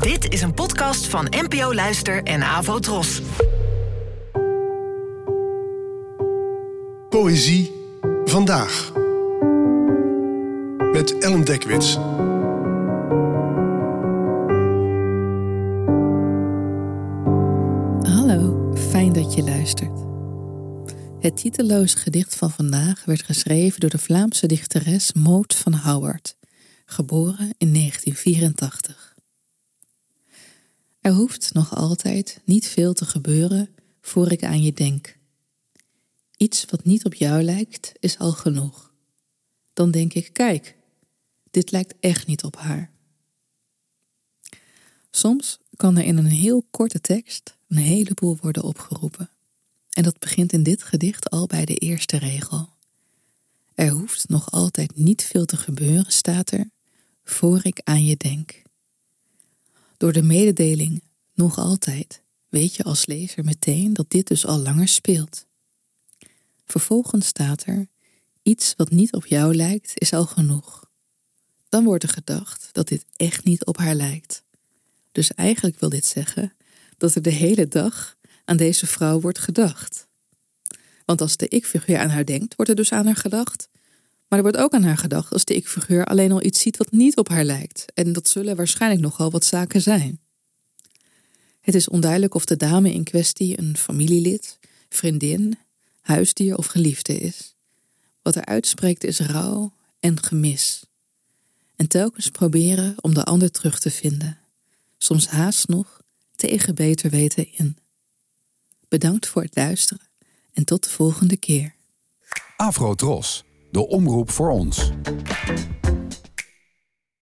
Dit is een podcast van NPO Luister en Avo Tros. Poëzie vandaag. Met Ellen Dekwits. Hallo, fijn dat je luistert. Het titeloze gedicht van vandaag werd geschreven door de Vlaamse dichteres Maud van Howard, geboren in 1984. Er hoeft nog altijd niet veel te gebeuren voor ik aan je denk. Iets wat niet op jou lijkt, is al genoeg. Dan denk ik, kijk, dit lijkt echt niet op haar. Soms kan er in een heel korte tekst een heleboel worden opgeroepen. En dat begint in dit gedicht al bij de eerste regel. Er hoeft nog altijd niet veel te gebeuren, staat er, voor ik aan je denk. Door de mededeling nog altijd weet je als lezer meteen dat dit dus al langer speelt. Vervolgens staat er: iets wat niet op jou lijkt is al genoeg. Dan wordt er gedacht dat dit echt niet op haar lijkt. Dus eigenlijk wil dit zeggen dat er de hele dag aan deze vrouw wordt gedacht. Want als de ik-figuur aan haar denkt, wordt er dus aan haar gedacht. Maar er wordt ook aan haar gedacht als de ik-figuur alleen al iets ziet wat niet op haar lijkt. En dat zullen waarschijnlijk nogal wat zaken zijn. Het is onduidelijk of de dame in kwestie een familielid, vriendin, huisdier of geliefde is. Wat er uitspreekt is rouw en gemis. En telkens proberen om de ander terug te vinden. Soms haast nog tegen beter weten in. Bedankt voor het luisteren en tot de volgende keer. Afro de omroep voor ons.